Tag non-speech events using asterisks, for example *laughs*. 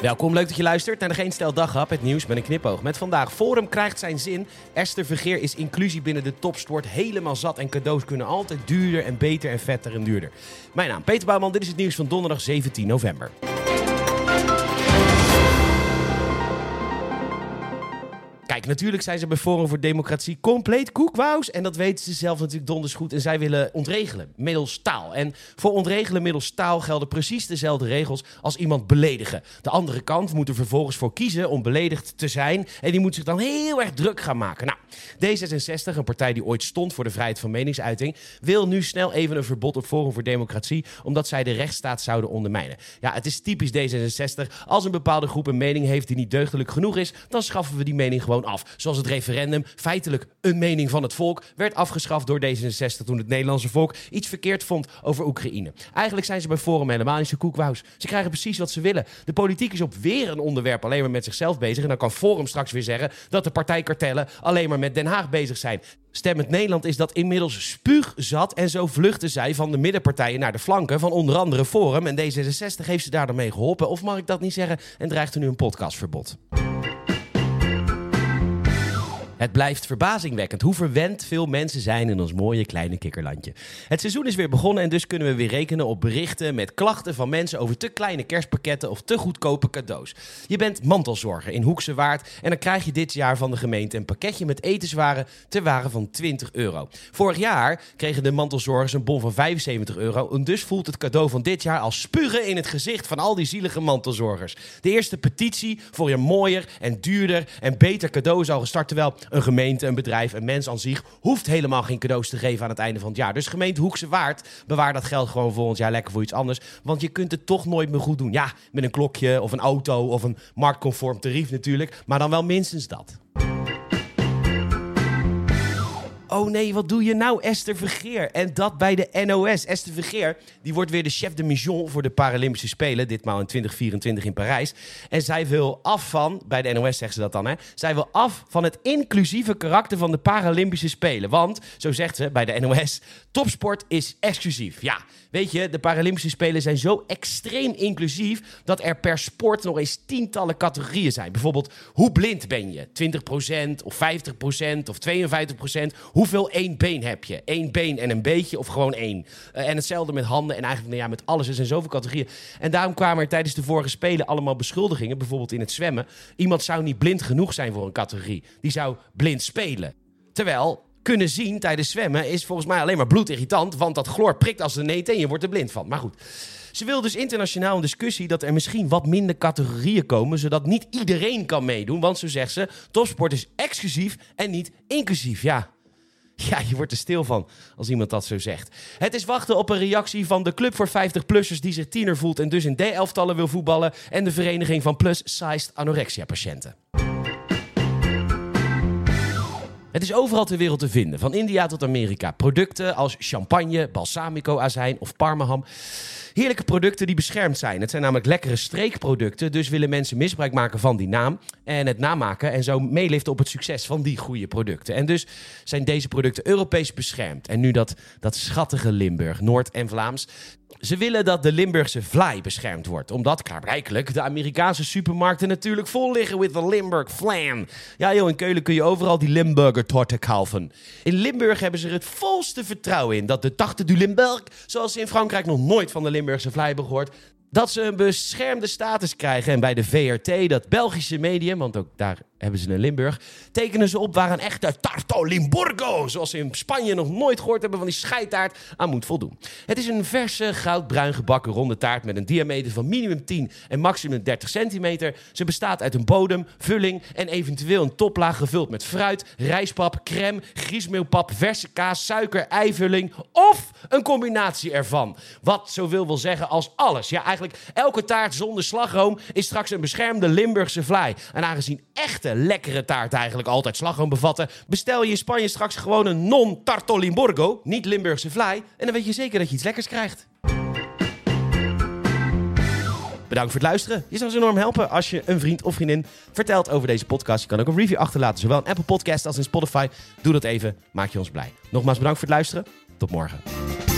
Welkom, leuk dat je luistert naar de Geen Stel Daghap, het nieuws met een knipoog. Met vandaag, Forum krijgt zijn zin. Esther Vergeer is inclusie binnen de topsport helemaal zat en cadeaus kunnen altijd duurder en beter en vetter en duurder. Mijn naam Peter Bouwman, dit is het nieuws van donderdag 17 november. Kijk, natuurlijk zijn ze bij Forum voor Democratie compleet koekwous. En dat weten ze zelf natuurlijk donders goed. En zij willen ontregelen middels taal. En voor ontregelen middels taal gelden precies dezelfde regels als iemand beledigen. De andere kant moet er vervolgens voor kiezen om beledigd te zijn. En die moet zich dan heel erg druk gaan maken. Nou, D66, een partij die ooit stond voor de vrijheid van meningsuiting, wil nu snel even een verbod op Forum voor Democratie. Omdat zij de rechtsstaat zouden ondermijnen. Ja, het is typisch D66. Als een bepaalde groep een mening heeft die niet deugdelijk genoeg is, dan schaffen we die mening gewoon af. Zoals het referendum, feitelijk een mening van het volk, werd afgeschaft door D66 toen het Nederlandse volk iets verkeerd vond over Oekraïne. Eigenlijk zijn ze bij Forum helemaal niet zo koekwous. Ze krijgen precies wat ze willen. De politiek is op weer een onderwerp alleen maar met zichzelf bezig. En dan kan Forum straks weer zeggen dat de partijkartellen alleen maar met Den Haag bezig zijn. Stemmend Nederland is dat inmiddels spuugzat en zo vluchten zij van de middenpartijen naar de flanken van onder andere Forum. En D66 heeft ze daar dan mee geholpen. Of mag ik dat niet zeggen en dreigt er nu een podcastverbod? Het blijft verbazingwekkend hoe verwend veel mensen zijn in ons mooie kleine kikkerlandje. Het seizoen is weer begonnen en dus kunnen we weer rekenen op berichten met klachten van mensen over te kleine kerstpakketten of te goedkope cadeaus. Je bent mantelzorger in Hoekse Waard en dan krijg je dit jaar van de gemeente een pakketje met etenswaren ter waarde van 20 euro. Vorig jaar kregen de mantelzorgers een bon van 75 euro en dus voelt het cadeau van dit jaar als spugen in het gezicht van al die zielige mantelzorgers. De eerste petitie voor je mooier en duurder en beter cadeau is al gestart terwijl een gemeente, een bedrijf, een mens aan zich hoeft helemaal geen cadeaus te geven aan het einde van het jaar. Dus gemeente Hoekse Waard, bewaar dat geld gewoon volgend jaar lekker voor iets anders. Want je kunt het toch nooit meer goed doen. Ja, met een klokje of een auto of een marktconform tarief natuurlijk. Maar dan wel minstens dat. Oh nee, wat doe je nou, Esther Vergeer? En dat bij de NOS. Esther Vergeer, die wordt weer de chef de mission voor de Paralympische Spelen. Ditmaal in 2024 in Parijs. En zij wil af van, bij de NOS zeggen ze dat dan, hè. Zij wil af van het inclusieve karakter van de Paralympische Spelen. Want, zo zegt ze bij de NOS, topsport is exclusief. Ja, weet je, de Paralympische Spelen zijn zo extreem inclusief... dat er per sport nog eens tientallen categorieën zijn. Bijvoorbeeld, hoe blind ben je? 20% of 50% of 52%? Hoeveel één been heb je? Eén been en een beetje of gewoon één? Uh, en hetzelfde met handen en eigenlijk nou ja, met alles. Er zijn zoveel categorieën. En daarom kwamen er tijdens de vorige Spelen allemaal beschuldigingen. Bijvoorbeeld in het zwemmen. Iemand zou niet blind genoeg zijn voor een categorie. Die zou blind spelen. Terwijl kunnen zien tijdens zwemmen is volgens mij alleen maar bloedirritant. Want dat chloor prikt als een neet en je wordt er blind van. Maar goed. Ze wil dus internationaal een discussie dat er misschien wat minder categorieën komen, zodat niet iedereen kan meedoen. Want zo zegt ze, topsport is exclusief en niet inclusief. Ja, *laughs* ja, je wordt er stil van als iemand dat zo zegt. Het is wachten op een reactie van de Club voor 50-plussers die zich tiener voelt en dus in D-elftallen wil voetballen en de Vereniging van Plus-Sized Anorexia-patiënten. Het is overal ter wereld te vinden, van India tot Amerika. Producten als champagne, balsamico-azijn of parmaham. Heerlijke producten die beschermd zijn. Het zijn namelijk lekkere streekproducten, dus willen mensen misbruik maken van die naam en het namaken en zo meeliften op het succes van die goede producten. En dus zijn deze producten Europees beschermd. En nu dat, dat schattige Limburg, Noord en Vlaams. Ze willen dat de Limburgse vlaai beschermd wordt. Omdat klaarblijkelijk de Amerikaanse supermarkten natuurlijk vol liggen met de Limburg flan. Ja joh, in Keulen kun je overal die Limburger torten kaufen. In Limburg hebben ze er het volste vertrouwen in dat de Tachte du Limburg, zoals ze in Frankrijk nog nooit van de Limburgse vlaai hebben gehoord, dat ze een beschermde status krijgen. En bij de VRT, dat Belgische medium, want ook daar hebben ze een Limburg, tekenen ze op waar een echte Tarto Limburgo, zoals ze in Spanje nog nooit gehoord hebben van die scheitaart, aan moet voldoen. Het is een verse, goudbruin gebakken ronde taart met een diameter van minimum 10 en maximum 30 centimeter. Ze bestaat uit een bodem, vulling en eventueel een toplaag gevuld met fruit, rijstpap, crème, griesmeelpap, verse kaas, suiker, eivulling of een combinatie ervan. Wat zoveel wil zeggen als alles. Ja, eigenlijk elke taart zonder slagroom is straks een beschermde Limburgse vlaai. En aangezien echte lekkere taart eigenlijk altijd slagroom bevatten, bestel je in Spanje straks gewoon een non-tarto Limburgo, niet Limburgse vlaai, en dan weet je zeker dat je iets lekkers krijgt. Bedankt voor het luisteren. Je zou ons enorm helpen als je een vriend of vriendin vertelt over deze podcast. Je kan ook een review achterlaten, zowel in Apple Podcast als in Spotify. Doe dat even, maak je ons blij. Nogmaals bedankt voor het luisteren. Tot morgen.